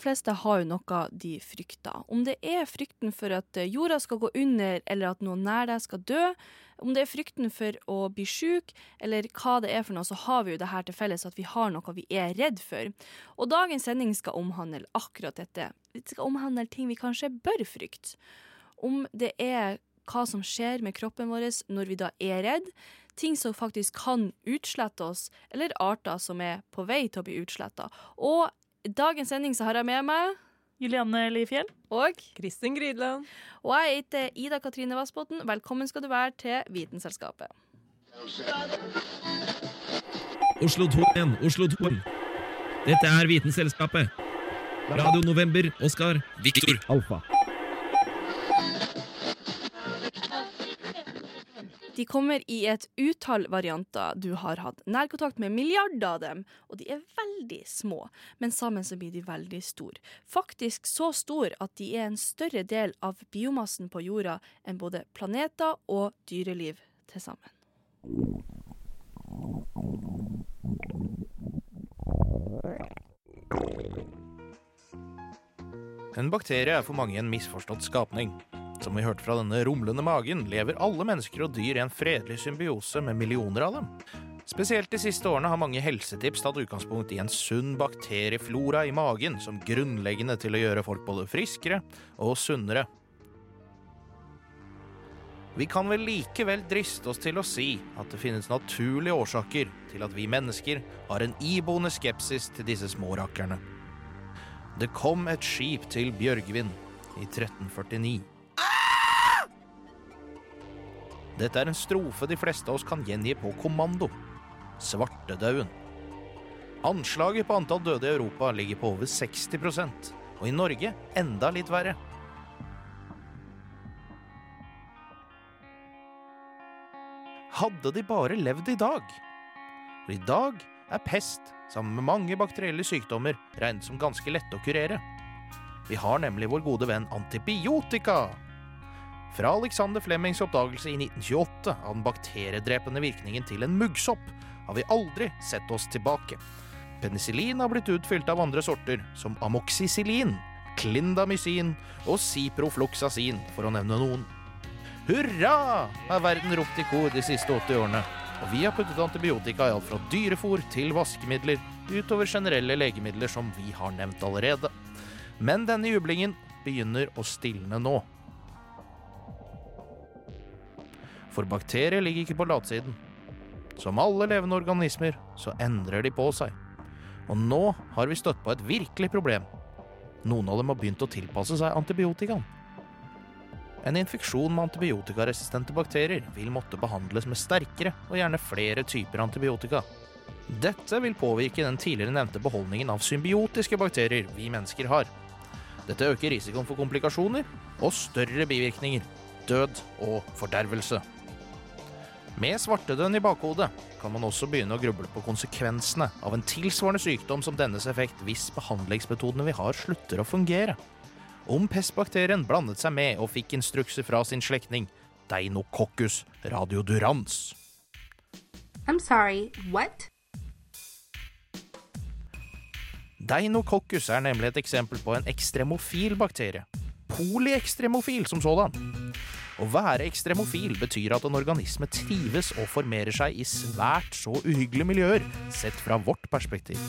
Aller fleste har jo noe de frykter. Om det er frykten for at eh, jorda skal gå under, eller at noen nær deg skal dø, om det er frykten for å bli syk, eller hva det er for noe, så har vi jo det her til felles at vi har noe vi er redd for. Og dagens sending skal omhandle akkurat dette. Det skal omhandle ting vi kanskje bør frykte. Om det er hva som skjer med kroppen vår når vi da er redd, ting som faktisk kan utslette oss, eller arter som er på vei til å bli utsletta. Og dagens sending så har jeg med meg Julianne Lifjell. og Kristin Grydland. Og jeg heter Ida Katrine Vassbotn. Velkommen skal du være til Vitenselskapet. Oslo 2 igjen, Oslo 2. Dette er Vitenselskapet. Radio November, Oskar. Viktor. Alfa. De kommer i et utall varianter. Du har hatt nærkontakt med milliarder av dem, og de er veldig små, men sammen så blir de veldig store. Faktisk så store at de er en større del av biomassen på jorda enn både planeter og dyreliv til sammen. En bakterie er for mange en misforstått skapning. Som vi hørte fra denne rumlende magen, lever alle mennesker og dyr i en fredelig symbiose med millioner av dem. Spesielt de siste årene har mange helsetips tatt utgangspunkt i en sunn bakterieflora i magen som grunnleggende til å gjøre folk både friskere og sunnere. Vi kan vel likevel driste oss til å si at det finnes naturlige årsaker til at vi mennesker har en iboende skepsis til disse små rakkerne. Det kom et skip til Bjørgvin i 1349. Dette er en strofe de fleste av oss kan gjengi på kommando. Svartedauden. Anslaget på antall døde i Europa ligger på over 60% og i Norge enda litt verre. Hadde de bare levd i dag? For i dag er pest, sammen med mange bakterielle sykdommer, regnet som ganske lette å kurere. Vi har nemlig vår gode venn antibiotika. Fra Alexander Flemings oppdagelse i 1928 av den bakteriedrepende virkningen til en muggsopp, har vi aldri sett oss tilbake. Penicillin har blitt utfylt av andre sorter, som amoxicillin, clindamycin og ciprofloxacin, for å nevne noen. Hurra, har verden ropt i kor de siste 80 årene, og vi har puttet antibiotika i alt fra dyrefôr til vaskemidler, utover generelle legemidler som vi har nevnt allerede. Men denne jublingen begynner å stilne nå. For bakterier ligger ikke på latsiden. Som alle levende organismer så endrer de på seg. Og nå har vi støtt på et virkelig problem. Noen av dem har begynt å tilpasse seg antibiotikaen. En infeksjon med antibiotikaresistente bakterier vil måtte behandles med sterkere og gjerne flere typer antibiotika. Dette vil påvirke den tidligere nevnte beholdningen av symbiotiske bakterier vi mennesker har. Dette øker risikoen for komplikasjoner og større bivirkninger, død og fordervelse. Med svartedøden i bakhodet kan man også begynne å gruble på konsekvensene av en tilsvarende sykdom som dennes effekt hvis behandlingsmetodene vi har, slutter å fungere. Om pestbakterien blandet seg med og fikk instrukser fra sin slektning Deinococcus radiodurans. I'm sorry, what? Deinococcus er nemlig et eksempel på en ekstremofil bakterie. Polyekstremofil som sådan. Å være ekstremofil betyr at en organisme trives og formerer seg i svært så uhyggelige miljøer, sett fra vårt perspektiv.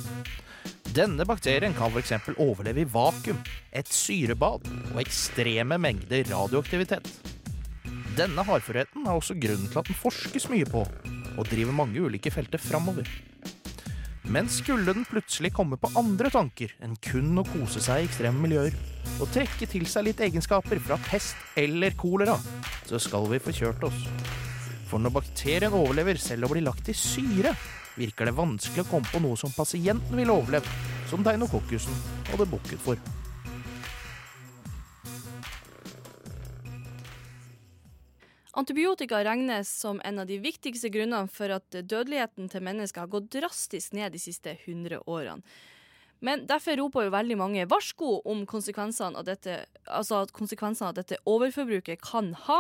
Denne bakterien kan f.eks. overleve i vakuum, et syrebad og ekstreme mengder radioaktivitet. Denne hardførheten er også grunnen til at den forskes mye på, og driver mange ulike felter framover. Men skulle den plutselig komme på andre tanker enn kun å kose seg i ekstreme miljøer, og trekke til seg litt egenskaper fra pest eller kolera, så skal vi få kjørt oss. For når bakterien overlever selv å bli lagt i syre, virker det vanskelig å komme på noe som pasienten ville overlevd, som deinokokkusen hadde bukket for. Antibiotika regnes som en av de viktigste grunnene for at dødeligheten til mennesker har gått drastisk ned de siste 100 årene. Men derfor roper jo veldig mange varsko om konsekvensene av dette, altså at konsekvensene av dette overforbruket kan ha.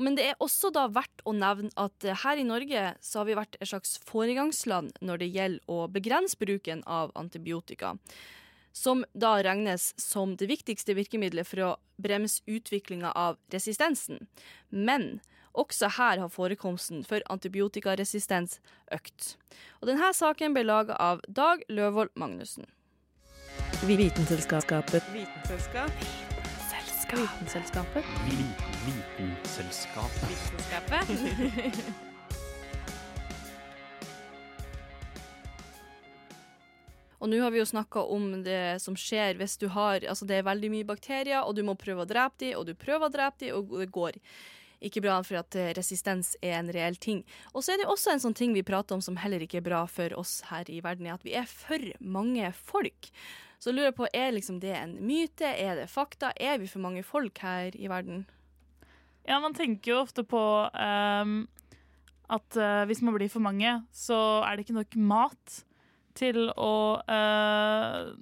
Men det er også da verdt å nevne at her i Norge så har vi vært et slags foregangsland når det gjelder å begrense bruken av antibiotika som da regnes som det viktigste virkemidlet for å bremse utviklinga av resistensen. Men også her har forekomsten for antibiotikaresistens økt. Og denne saken ble laga av Dag Løvold Magnussen. Vitenselskapet. Vitenselskap. Vitenselskapet. Vitenselskap. Vitenskapet. Og nå har vi jo snakka om det som skjer hvis du har Altså det er veldig mye bakterier, og du må prøve å drepe dem, og du prøver å drepe dem, og det går ikke bra for at eh, resistens er en reell ting. Og så er det også en sånn ting vi prater om som heller ikke er bra for oss her i verden, er at vi er for mange folk. Så jeg lurer på, er liksom det en myte? Er det fakta? Er vi for mange folk her i verden? Ja, man tenker jo ofte på um, at uh, hvis man blir for mange, så er det ikke nok mat til å uh,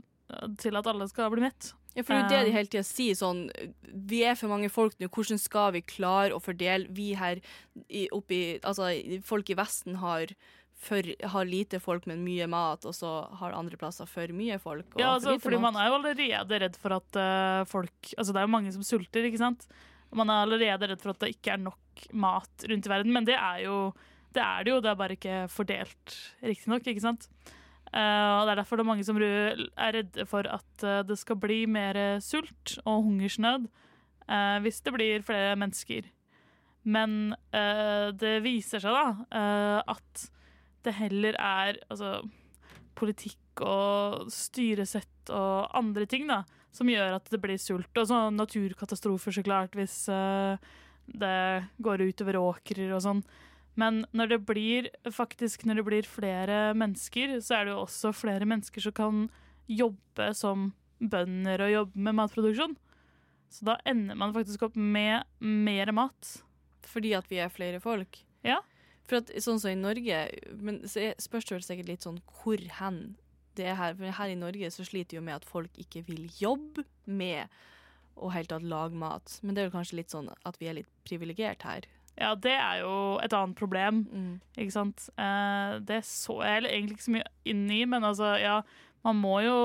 Til at alle skal bli mett. Ja, for det er det de hele tida sier, sånn Vi er for mange folk nå, hvordan skal vi klare å fordele? Vi her i, oppi Altså, folk i Vesten har for, har lite folk, men mye mat, og så har andre plasser for mye folk. Ja, for altså, lite fordi mat. man er jo allerede redd for at uh, folk Altså, det er jo mange som sulter, ikke sant? Man er allerede redd for at det ikke er nok mat rundt i verden, men det er jo det er det jo, det er bare ikke fordelt riktignok, ikke sant? Eh, og Det er derfor det er mange som er redde for at eh, det skal bli mer sult og hungersnød eh, hvis det blir flere mennesker. Men det viser seg da at det heller er altså, politikk og styresett og andre ting da, som gjør at det blir sult. Og så naturkatastrofer, så klart, hvis det går utover åkrer og sånn. Men når det blir faktisk når det blir flere mennesker, så er det jo også flere mennesker som kan jobbe som bønder og jobbe med matproduksjon. Så da ender man faktisk opp med mer mat. Fordi at vi er flere folk. Ja. For at sånn som i Norge Men så spørs det vel sikkert litt sånn hvor hen det er her. For her i Norge så sliter vi jo med at folk ikke vil jobbe med å helt tatt lage mat. Men det er vel kanskje litt sånn at vi er litt privilegert her. Ja, det er jo et annet problem. Mm. Ikke sant? Eh, det så jeg egentlig ikke så mye inn i, men altså, ja, man må jo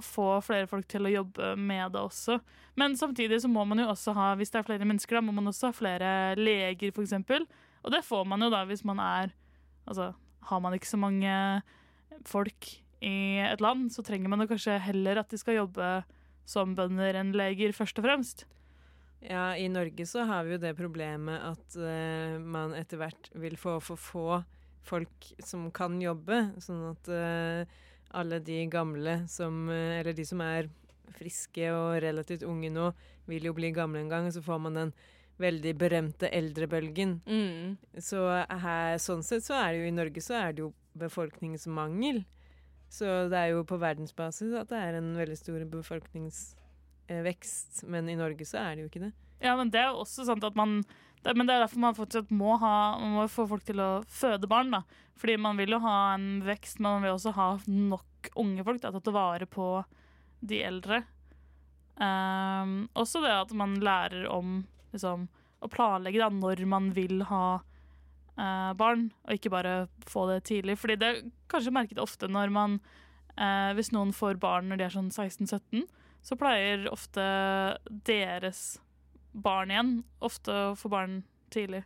få flere folk til å jobbe med det også. Men samtidig så må man jo også ha, hvis det er flere mennesker, da må man også ha flere leger, eksempel. Og det får man jo da hvis man er Altså, har man ikke så mange folk i et land, så trenger man jo kanskje heller at de skal jobbe som bønder enn leger, først og fremst. Ja, i Norge så har vi jo det problemet at uh, man etter hvert vil få for få folk som kan jobbe, sånn at uh, alle de gamle som uh, Eller de som er friske og relativt unge nå, vil jo bli gamle en gang, så får man den veldig berømte eldrebølgen. Mm. Så her, sånn sett så er det jo i Norge så er det jo befolkningsmangel. Så det er jo på verdensbasis at det er en veldig stor befolkningsvekst, men i Norge så er det jo ikke det. Ja, men det er jo også sant at man det, Men det er derfor man fortsatt må ha Man må få folk til å føde barn, da. Fordi man vil jo ha en vekst, men man vil også ha nok unge folk da, til å ta vare på de eldre. Um, også det at man lærer om liksom, å planlegge da, når man vil ha uh, barn, og ikke bare få det tidlig. Fordi det er kanskje merket ofte når man uh, Hvis noen får barn når de er sånn 16-17, så pleier ofte deres barn igjen ofte å få barn tidlig.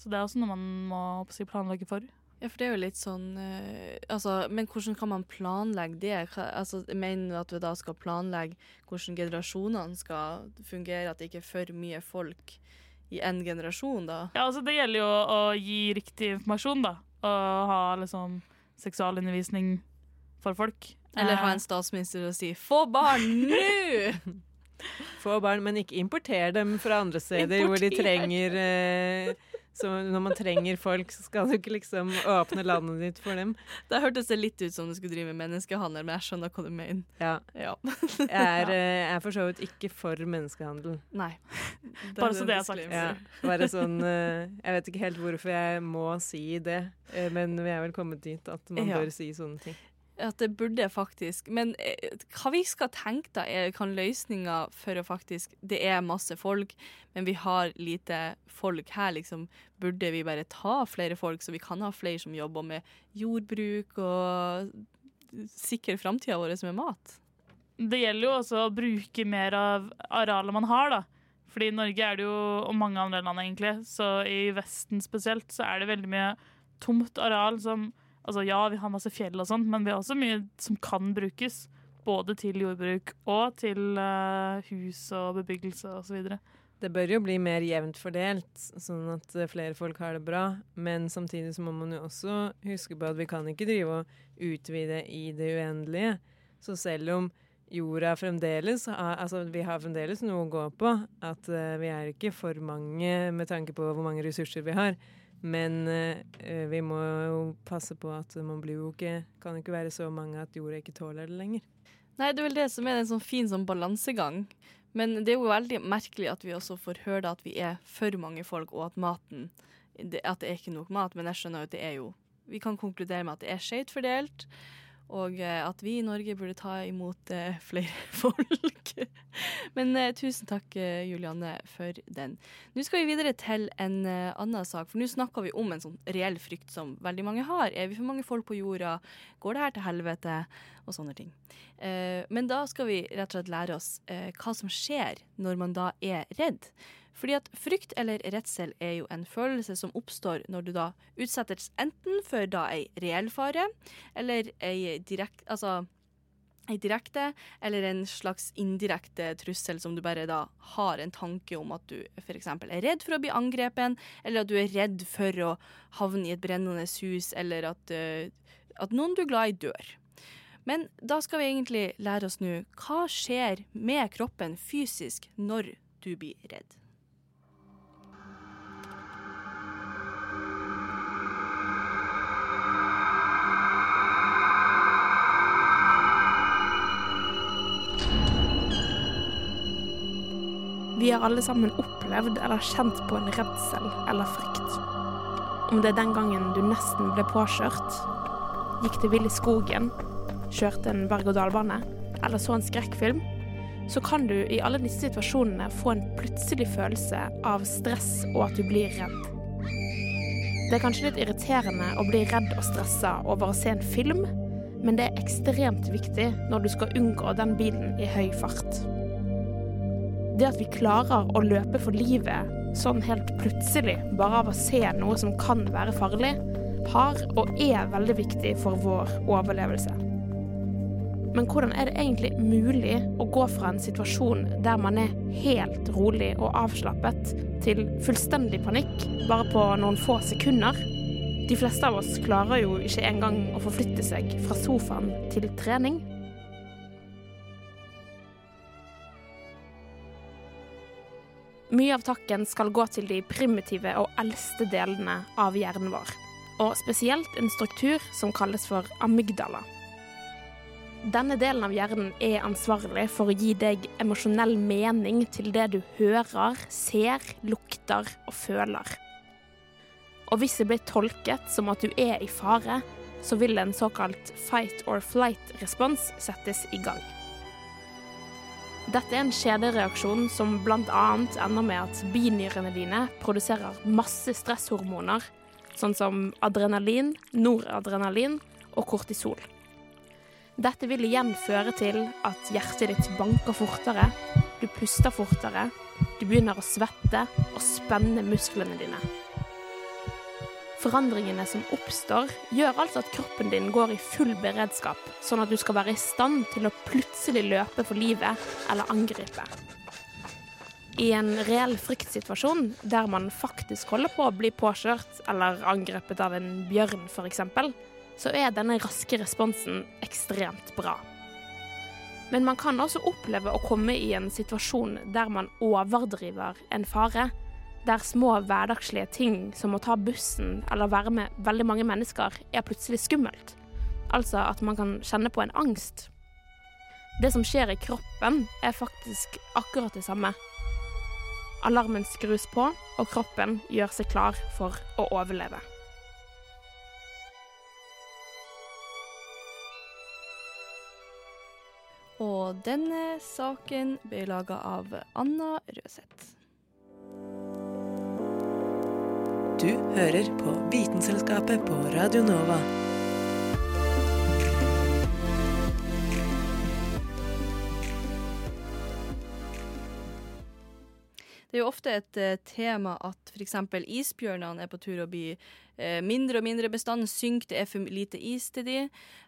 Så det er også noe man må si, planlegge for. Ja, for det er jo litt sånn eh, altså, Men hvordan kan man planlegge det? Altså, mener du at vi da skal planlegge hvordan generasjonene skal fungere? At det ikke er for mye folk i én generasjon, da? Ja, altså Det gjelder jo å gi riktig informasjon, da. Og ha liksom seksualundervisning for folk. Eller ha Eh, en statsminister og si 'få barn nå'! Få barn, men ikke importer dem fra andre steder hvor de trenger eh, Så når man trenger folk, så skal du ikke liksom åpne landet ditt for dem. Da hørtes det litt ut som du skulle drive med menneskehandel, men jeg skjønner hva du mener. Ja. Ja. Jeg er, eh, er for så vidt ikke for menneskehandel. Nei. Bare så det er sagt. Ja, bare sånn eh, Jeg vet ikke helt hvorfor jeg må si det, eh, men vi er vel kommet dit at man Ja. bør si sånne ting. At det burde faktisk Men eh, hva vi skal tenke da, er kan løsninga for å faktisk Det er masse folk, men vi har lite folk her, liksom. Burde vi bare ta flere folk, så vi kan ha flere som jobber med jordbruk og sikre framtida vår med mat? Det gjelder jo også å bruke mer av arealet man har, da. Fordi i Norge er det jo, og mange andre land egentlig, så i Vesten spesielt, så er det veldig mye tomt areal som Altså ja, vi har masse fjell og sånn, men vi har også mye som kan brukes. Både til jordbruk og til eh, hus og bebyggelse osv. Det bør jo bli mer jevnt fordelt, sånn at eh, flere folk har det bra. Men samtidig så må man jo også huske på at vi kan ikke drive og utvide i det uendelige. Så selv om jorda fremdeles har, altså vi har fremdeles noe å gå på, at eh, vi er ikke for mange med tanke på hvor mange ressurser vi har. Men eh, vi må jo passe på at man blir jo ikke Kan ikke være så mange at jorda ikke tåler det lenger. Nei, det er vel det som er en sånn fin sånn balansegang. Men det er jo veldig merkelig at vi også får høre at vi er for mange folk, og at maten At det er ikke nok mat. Men jeg skjønner jo at det er jo Vi kan konkludere med at det er skjevt fordelt. Og eh, at vi i Norge burde ta imot eh, flere folk. Men eh, tusen takk, Julianne, for den. Nå skal vi videre til en annen sak, for nå snakker vi om en sånn reell frykt som veldig mange har. Er vi for mange folk på jorda? Går det her til helvete? Og sånne ting. Men da skal vi rett og slett lære oss hva som skjer når man da er redd. Fordi at frykt eller redsel er jo en følelse som oppstår når du da utsettes enten for da ei reell fare, eller ei direkte Altså ei direkte eller en slags indirekte trussel som du bare da har en tanke om at du f.eks. er redd for å bli angrepen, eller at du er redd for å havne i et brennende hus, eller at, eh, at noen du er glad i, dør. Men da skal vi egentlig lære oss nå hva skjer med kroppen fysisk når du blir redd. Vi har alle sammen opplevd eller kjent på en redsel eller frykt. Om det er den gangen du nesten ble påkjørt, gikk det vill i skogen, kjørte en berg-og-dal-bane eller så en skrekkfilm, så kan du i alle disse situasjonene få en plutselig følelse av stress og at du blir redd. Det er kanskje litt irriterende å bli redd og stressa over å se en film, men det er ekstremt viktig når du skal unngå den bilen i høy fart. Det at vi klarer å løpe for livet sånn helt plutselig bare av å se noe som kan være farlig, har og er veldig viktig for vår overlevelse. Men hvordan er det egentlig mulig å gå fra en situasjon der man er helt rolig og avslappet, til fullstendig panikk bare på noen få sekunder? De fleste av oss klarer jo ikke engang å forflytte seg fra sofaen til trening. Mye av takken skal gå til de primitive og eldste delene av hjernen vår, og spesielt en struktur som kalles for amygdala. Denne delen av hjernen er ansvarlig for å gi deg emosjonell mening til det du hører, ser, lukter og føler. Og hvis det blir tolket som at du er i fare, så vil en såkalt fight or flight-respons settes i gang. Dette er en kjedereaksjon som bl.a. ender med at binyrene dine produserer masse stresshormoner, sånn som adrenalin, noradrenalin og kortisol. Dette vil igjen føre til at hjertet ditt banker fortere, du puster fortere, du begynner å svette og spenne musklene dine. Forandringene som oppstår, gjør altså at kroppen din går i full beredskap, sånn at du skal være i stand til å plutselig løpe for livet eller angripe. I en reell fryktsituasjon, der man faktisk holder på å bli påkjørt eller angrepet av en bjørn f.eks., så er denne raske responsen ekstremt bra. Men man kan også oppleve å komme i en situasjon der man overdriver en fare, Der små hverdagslige ting som å ta bussen eller være med veldig mange mennesker er plutselig skummelt. Altså at man kan kjenne på en angst. Det som skjer i kroppen, er faktisk akkurat det samme. Alarmen skrus på, og kroppen gjør seg klar for å overleve. Og denne saken ble laga av Anna Røseth. Du hører på Vitenselskapet på Radio Nova. Det er jo ofte et eh, tema at f.eks. isbjørnene er på tur å bli eh, mindre og mindre bestand, synker, det er for lite is til de.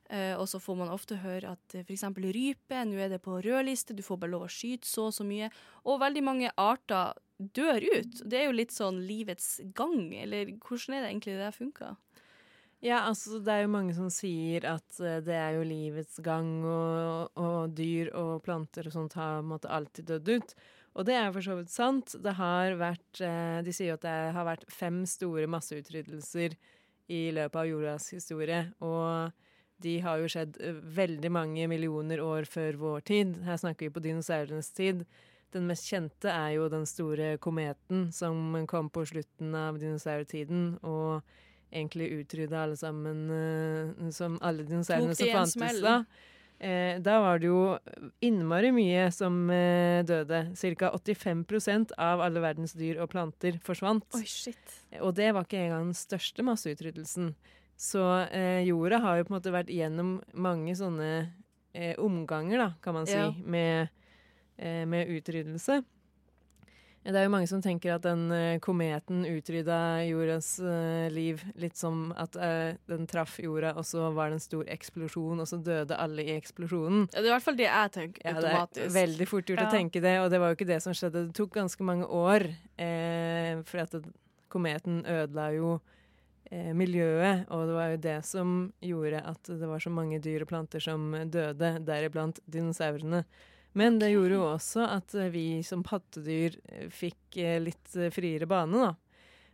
Eh, og så får man ofte høre at eh, f.eks. rype, nå er det på rødliste, du får bare lov å skyte så og så mye. Og veldig mange arter dør ut. Det er jo litt sånn livets gang, eller hvordan er det egentlig det funker? Ja, altså det er jo mange som sier at eh, det er jo livets gang, og, og dyr og planter og sånt har måtte alltid dødd ut. Og det er for så vidt sant. Det har vært eh, De sier jo at det har vært fem store masseutryddelser i løpet av jordas historie. Og de har jo skjedd eh, veldig mange millioner år før vår tid. Her snakker vi på dinosaurenes tid. Den mest kjente er jo den store kometen som kom på slutten av dinosaurtiden. Og egentlig utrydda alle sammen, eh, som alle dinosaurene som fantes da. Eh, da var det jo innmari mye som eh, døde. Ca. 85% av alle verdens dyr og planter forsvant. Oi, shit. Og det var ikke engang den største masseutryddelsen. Så eh, jorda har jo på en måte vært gjennom mange sånne eh, omganger, da, kan man si, Ja. med, med utryddelse. Det er jo mange som tenker at den eh, kometen utrydda jordas eh, liv litt som at eh, den traff jorda, og så var det en stor eksplosjon, og så døde alle i eksplosjonen. Ja, det er i hvert fall det jeg tenker Ja, det er veldig fort gjort Ja. å tenke det, og det var jo ikke det som skjedde. Det tok ganske mange år, eh, for at det, kometen ødela jo eh, miljøet, og det var jo det som gjorde at det var så mange dyr og planter som døde, deriblant dinosaurene. Men det gjorde jo også at eh, vi som pattedyr eh, fikk eh, litt friere bane, da.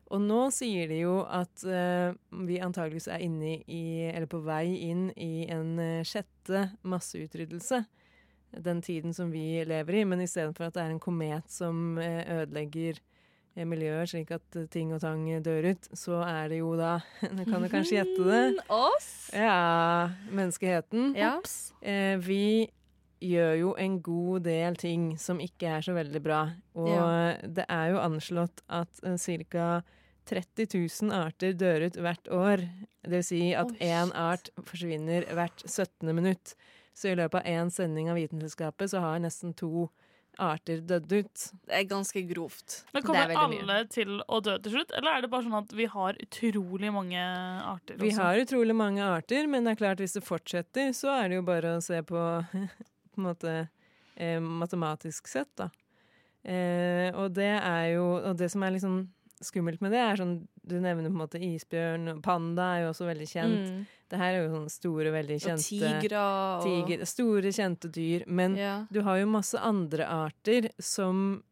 Og nå sier de jo at uh, vi antageligvis er inne i, eller på vei inn i en sjette masseutryddelse. Den tiden som vi lever i, men istedenfor at det er en komet som uh, ødelegger miljøet slik at ting og tang dør ut, så er det jo da Nå kan du kanskje gjette det. Oss? Ja, menneskeheten. Ja. Eh, vi gjør jo en god del ting som ikke er så veldig bra. Og Ja. det er jo anslått at uh, ca. 30 000 arter dør ut hvert år. Det vil si at én oh, art forsvinner hvert 17. minutt. Så i løpet av én sending av Vitenselskapet så har nesten to arter dødd ut. Det er ganske grovt. Men Det er Kommer veldig mye. alle til å dø til slutt, eller er det bare sånn at vi har utrolig mange arter? Vi har utrolig mange arter, men det er klart hvis det fortsetter, så er det jo bare å se på på en måte eh, matematisk sett, da. Eh, og det er jo Og det som er sånn skummelt med det, er sånn Du nevner på en måte isbjørn, og panda er jo også veldig kjent. Mm. Det her er jo sånne store, veldig Og kjente tigre og tiger, Store, kjente dyr. Men Ja. du har jo masse andre arter som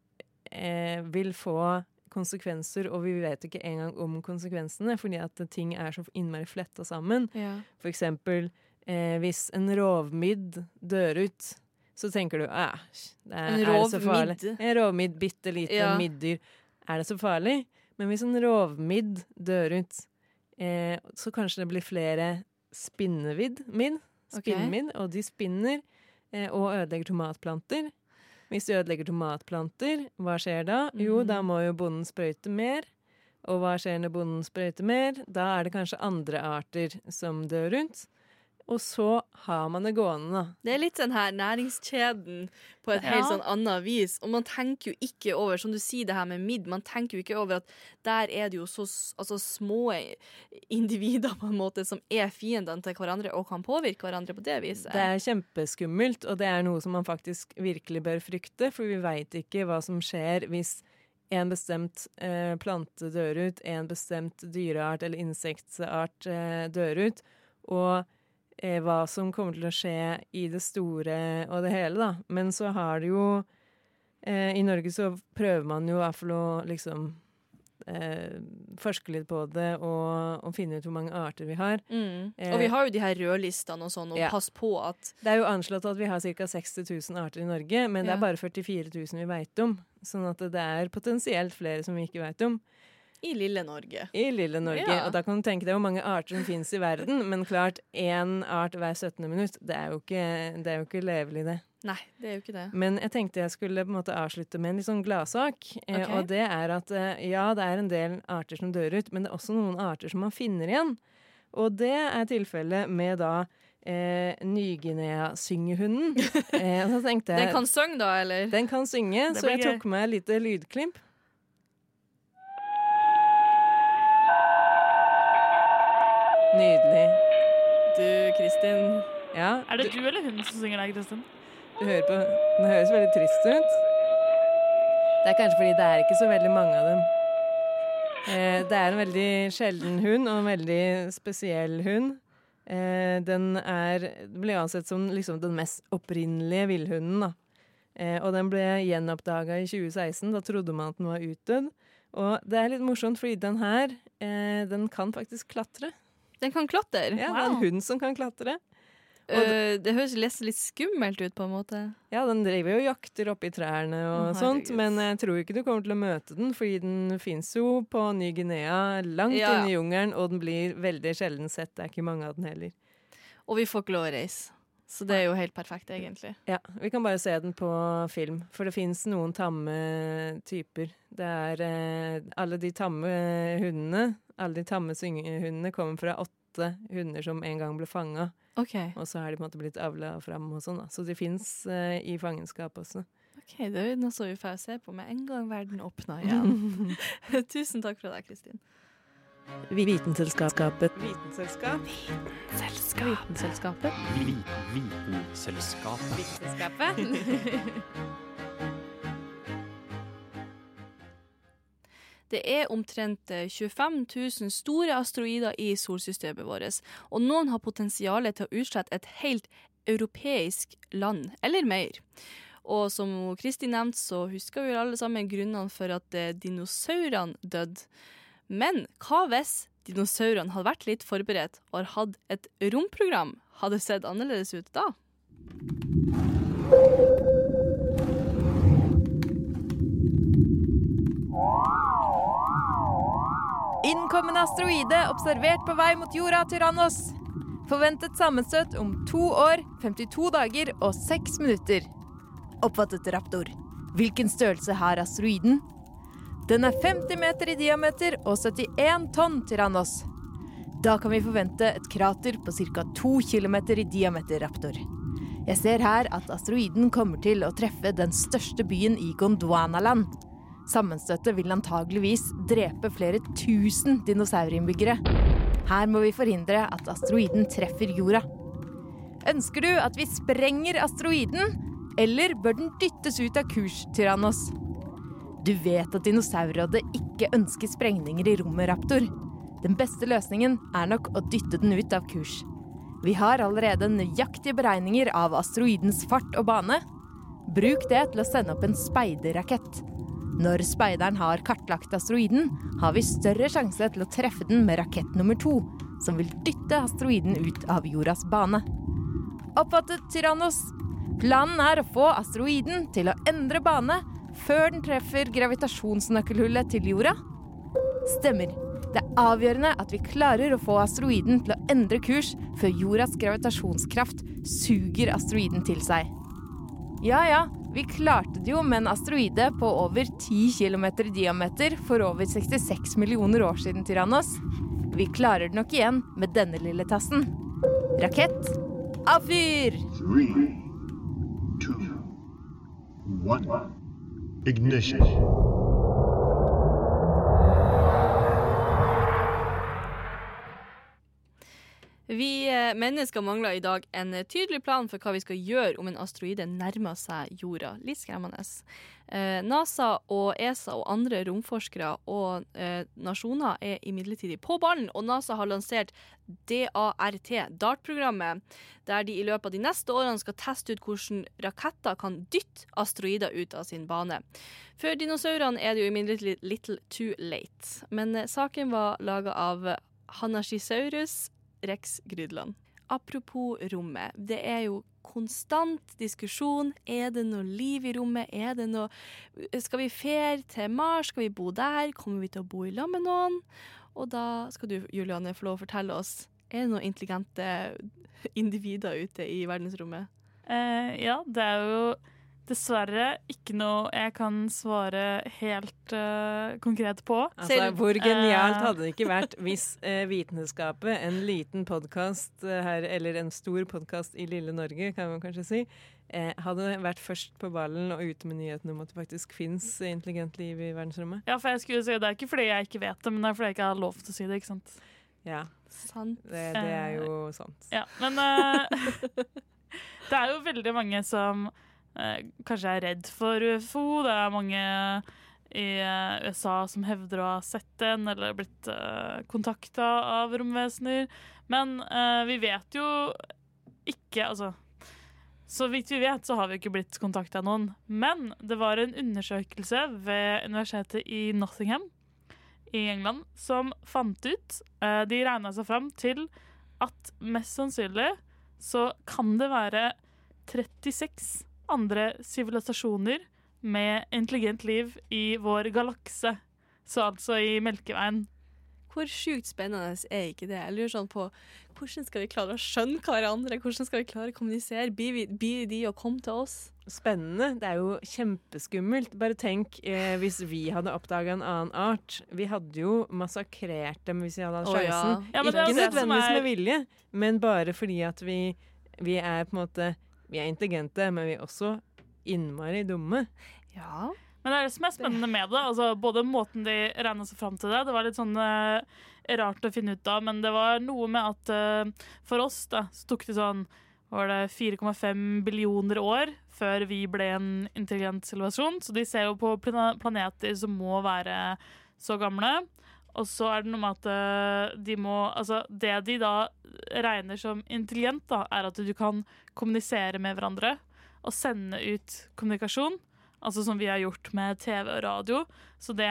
eh, vil få konsekvenser, og vi vet ikke engang om konsekvensene, fordi at ting er så innmari fletta sammen. Ja. For eksempel eh, hvis en rovmidd dør ut, så tenker du æsj, det er, er det så farlig? En rovmidd, bitte lite Ja. middyr. Er det så farlig? Men hvis en rovmidd dør ut, eh, så kanskje det blir flere spinnevidd, midd, Spinnmidd. Okay. og de spinner eh, og ødelegger tomatplanter. Hvis de ødelegger tomatplanter, hva skjer da? Jo, Mhm. da må jo bonden sprøyte mer. Og hva skjer når bonden sprøyter mer? Da er det kanskje andre arter som dør rundt. Og så har man det gående. Det er litt den her næringskjeden på et helt sånn annet vis. Og man tenker jo ikke over, som du sier det her med midd, man tenker jo ikke over at der er det jo så altså, små individer på en måte som er fiendene til hverandre og kan påvirke hverandre på det viset. Det er kjempeskummelt, og det er noe som man faktisk virkelig bør frykte, for vi veit ikke hva som skjer hvis en bestemt eh, plante dør ut, en bestemt dyreart eller insektart eh, dør ut, og hva som kommer til å skje i det store og det hele, da. Men så har det jo eh, I Norge så prøver man jo i hvert fall å liksom eh, forske litt på det og, og finne ut hvor mange arter vi har. Mm. Eh, Og vi har jo de her rødlistene og sånn, og Ja. pass på at Det er jo anslått at vi har ca. 60 000 arter i Norge, men det er bare 44 000 vi veit om. Sånn at det er potensielt flere som vi ikke veit om. I lille Norge. I lille Norge. Ja. Og da kan du tenke deg hvor mange arter som finnes i verden. Men klart, én art hver 17. minutt, det er jo ikke, det er jo ikke levelig, det. Nei, det er jo ikke det. Men jeg tenkte jeg skulle på en måte avslutte med en litt sånn gladsak. Eh, og det er at eh, ja, det er en del arter som dør ut, men det er også noen arter som man finner igjen. Og det er tilfellet med da eh, Ny-Guinea-syngehunden. eh, Den kan synge, da, eller? den kan synge, så jeg tok med et lite lydklipp. Nydelig. Du, Kristin. Ja, Er det du eller hun som synger der, Kristin? Du hører på Den høres veldig trist ut. Det er kanskje fordi det er ikke så veldig mange av dem. Eh, det er en veldig sjelden hund, og en veldig spesiell hund. Eh, den er ble ansett som liksom den mest opprinnelige villhunden. Eh, og den ble gjenoppdaga i 2016. Da trodde man at den var utdødd. Og det er litt morsomt, fordi den her, eh, den kan faktisk klatre. Den kan klatre. Ja, Det er en hund som kan klatre. Uh, det høres litt skummelt ut, på en måte. Ja, den driver jo og jakter oppi trærne og oh, sånt, men jeg tror ikke du kommer til å møte den, fordi den fins jo på Ny-Guinea, langt ja. inne i jungelen, og den blir veldig sjelden sett. Det er ikke mange av den heller. Og vi får ikke lov å reise. Så det er jo helt perfekt, egentlig. Ja, Vi kan bare se den på film, for det fins noen tamme typer. Det er eh, Alle de tamme hundene, alle de tamme syngehundene kommer fra åtte hunder som en gang ble fanga, OK, og så har de på en måte blitt avla fram og sånn, da. Så de fins eh, i fangenskap også. Ok, det er noe så vi får se på med en gang verden åpner igjen. Tusen takk for deg, Kristin. Vitenselskapet. Vitenselskap? Vitenselskapet. Vitenselskapet. Vitenselskapet. Det er omtrent eh, 25 000 store asteroider i solsystemet vårt, og noen har potensial til å utslette et helt europeisk land, eller mer. Og som Kristi nevnte, så husker vi alle sammen grunnene for at eh, dinosaurene døde. Men hva hvis dinosaurene hadde vært litt forberedt og har hatt et romprogram? Hadde sett annerledes ut da? Innkommende asteroide observert på vei mot jorda, Tyrannos. Forventet sammenstøt om to år, 52 dager og 6 minutter. Oppfattet Raptor. Hvilken størrelse har asteroiden? Den er 50 meter i diameter og 71 tonn, Tyrannos. Da kan vi forvente et krater på ca. 2 km i diameter, Raptor. Jeg ser her at asteroiden kommer til å treffe den største byen i Gondwanaland. Sammenstøtet vil antageligvis drepe flere tusen dinosaurinnbyggere. Her må vi forhindre at asteroiden treffer jorda. Ønsker du at vi sprenger asteroiden, eller bør den dyttes ut av kurs, Tyrannos? Du vet at Dinosaurrådet ikke ønsker sprengninger i rommet, Raptor. Den beste løsningen er nok å dytte den ut av kurs. Vi har allerede nøyaktige beregninger av asteroidens fart og bane. Bruk det til å sende opp en speiderrakett. Når speideren har kartlagt asteroiden, har vi større sjanse til å treffe den med rakett nummer to, som vil dytte asteroiden ut av jordas bane. Oppfattet, Tyrannos? Planen er å få asteroiden til å endre bane før den treffer gravitasjonsnøkkelhullet til jorda? Stemmer. Det er avgjørende at vi klarer å få asteroiden til å endre kurs før jordas gravitasjonskraft suger asteroiden til seg. Ja ja, vi klarte det jo med en asteroide på over 10 km i diameter for over 66 millioner år siden, Tyrannos. Vi klarer det nok igjen med denne lille tassen. Rakett, avfyr! Three, two, one. Ignition. Vi eh, mennesker mangler i dag en eh, tydelig plan for hva vi skal gjøre om en asteroide nærmer seg jorda. Litt skremmende. Eh, NASA og ESA og andre romforskere og nasjoner er imidlertid på ballen, og NASA har lansert DART, DART-programmet, der de i løpet av de neste årene skal teste ut hvordan raketter kan dytte asteroider ut av sin bane. For dinosaurene er det jo imidlertid little too late. Men saken var laga av Hanashisaurus Rex Grydland. Apropos rommet. Det er jo konstant diskusjon. Er det noe liv i rommet? Er det noe Skal vi fere til Mars? Skal vi bo der? Kommer vi til å bo i lag med noen? Og da skal du, Juliane, få lov å fortelle oss. Er det noen intelligente individer ute i verdensrommet? Uh, ja, det er jo dessverre ikke noe jeg kan svare helt uh, konkret på. Altså, hvor genialt Eh, hadde det ikke vært hvis uh, Vitenskapet, en liten podkast her, eller en stor podkast i lille Norge, kan man kanskje si, eh, hadde vært først på ballen og ute med nyheten om at det faktisk fins intelligent liv i verdensrommet? Ja, for jeg skulle si Det er ikke fordi jeg ikke vet det, men det er fordi jeg ikke har lov til å si det. ikke sant? Ja, Sant. det, det er jo sant. Ja, men eh, det er jo veldig mange som eh, kanskje er redd for ufo. Det er mange i eh, USA som hevder å ha sett en eller blitt uh, kontakta av romvesener. Men eh, vi vet jo ikke Altså så vidt vi vet, så har vi ikke blitt kontakta av noen. Men det var en undersøkelse ved universitetet i Nottingham i England som fant ut eh, De regna seg fram til at mest sannsynlig så kan det være 36 andre sivilisasjoner med intelligent liv i vår galakse. Så altså i Melkeveien. Hvor sjukt spennende er ikke det? Jeg lurer sånn på hvordan skal vi klare å skjønne hverandre? Hvordan skal vi klare å kommunisere? Blir, de å komme til oss? Spennende. Det er jo kjempeskummelt. Bare tenk eh, hvis vi hadde oppdaga en annen art. Vi hadde jo massakrert dem hvis vi hadde hatt Å, ja. Ja, men det er Ikke nødvendigvis er- med vilje, men bare fordi at vi, vi er på en måte Vi er intelligente, men vi er også innmari dumme. Ja. Men det er det som er spennende med det. Altså, både måten de regna seg fram til det Det var litt sånn eh, rart å finne ut av, men det var noe med at eh, for oss da, så tok det sånn var det 4,5 billioner år før vi ble en intelligent sivilisasjon. Så de ser jo på planeter som må være så gamle. Og så er det noe med at eh, de må Altså, det de da regner som intelligent, da, er at du kan kommunisere med hverandre og sende ut kommunikasjon. Altså som vi har gjort med TV og radio. Så det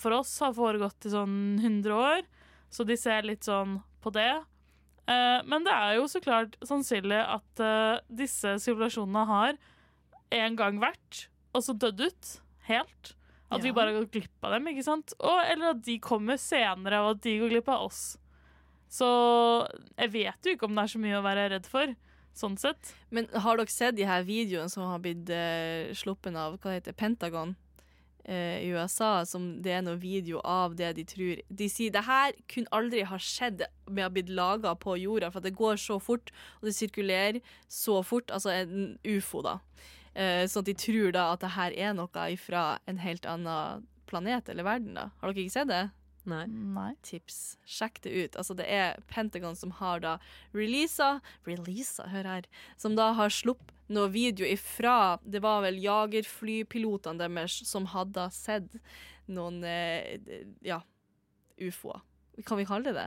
for oss har foregått i sånn 100 år. Så de ser litt sånn på det. Eh, men det er jo så klart sannsynlig at eh, disse sivilisasjonene har en gang vært, og så dødd ut helt. At vi bare gått glipp av dem, ikke sant? Og, eller at de kommer senere, og at de går glipp av oss. Så jeg vet jo ikke om det er så mye å være redd for, sånn sett. Men har dere sett de her videoene som har blitt uh, sluppen av hva heter, Pentagon uh, i USA? Som det er noe video av det de tror De sier det her kunne aldri ha skjedd med å ha blitt laga på jorda, for det går så fort, og det sirkulerer så fort. Altså en ufo, da. Eh, sånn at de tror da at det her er noe fra en helt annen planet eller verden. da. Har dere ikke sett det? Nei. Nei. tips. Sjekk det ut. Altså, det er Pentagon som har da releasa Releasa, hør her. Som da har sluppet noe video ifra Det var vel jagerflypilotene deres som hadde sett noen eh, ja, ufoer. Kan vi kalle det det?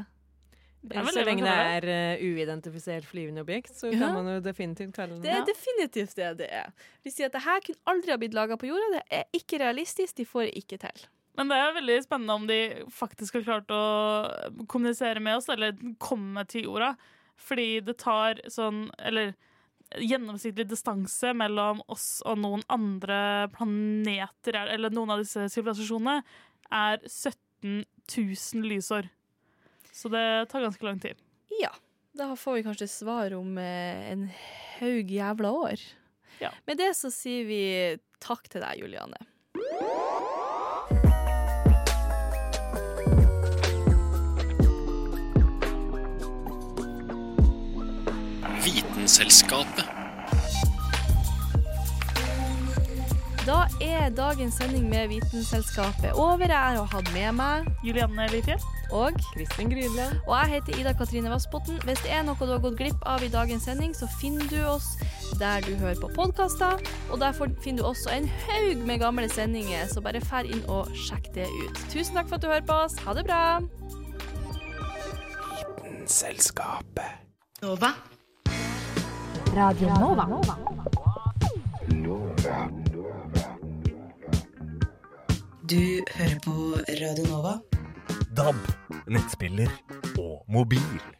Så lenge det er eh, uidentifisert flyvende objekt, så Ja. kan man jo definitivt kalle Det det er definitivt det det er. De sier at det her kunne aldri ha blitt laga på jorda. Det er ikke realistisk. De får det ikke til. Men det er veldig spennende om de faktisk har klart å kommunisere med oss, eller komme til jorda. Fordi det tar sånn Eller gjennomsnittlig distanse mellom oss og noen andre planeter, eller noen av disse sivilisasjonene, er 17 000 lysår. Så det tar ganske lang tid. Ja. Da får vi kanskje svar om eh, en haug jævla år. Ja. Med det så sier vi takk til deg, Juliane. Vitenselskapet. Da er dagens sending med Vitenselskapet over. Jeg har hatt med meg Julianne Lifjell? Og Kristin Grydland. Og jeg heter Ida Katrine Vassbotn. Hvis det er noe du har gått glipp av i dagens sending, så finner du oss der du hører på podkaster. Og der finner du også en haug med gamle sendinger, så bare fær inn og sjekk det ut. Tusen takk for at du hører på oss. Ha det bra. Vitenselskapet. Nova. Radio Nova. Du hører på Radio Nova. DAB, nettspiller og mobil.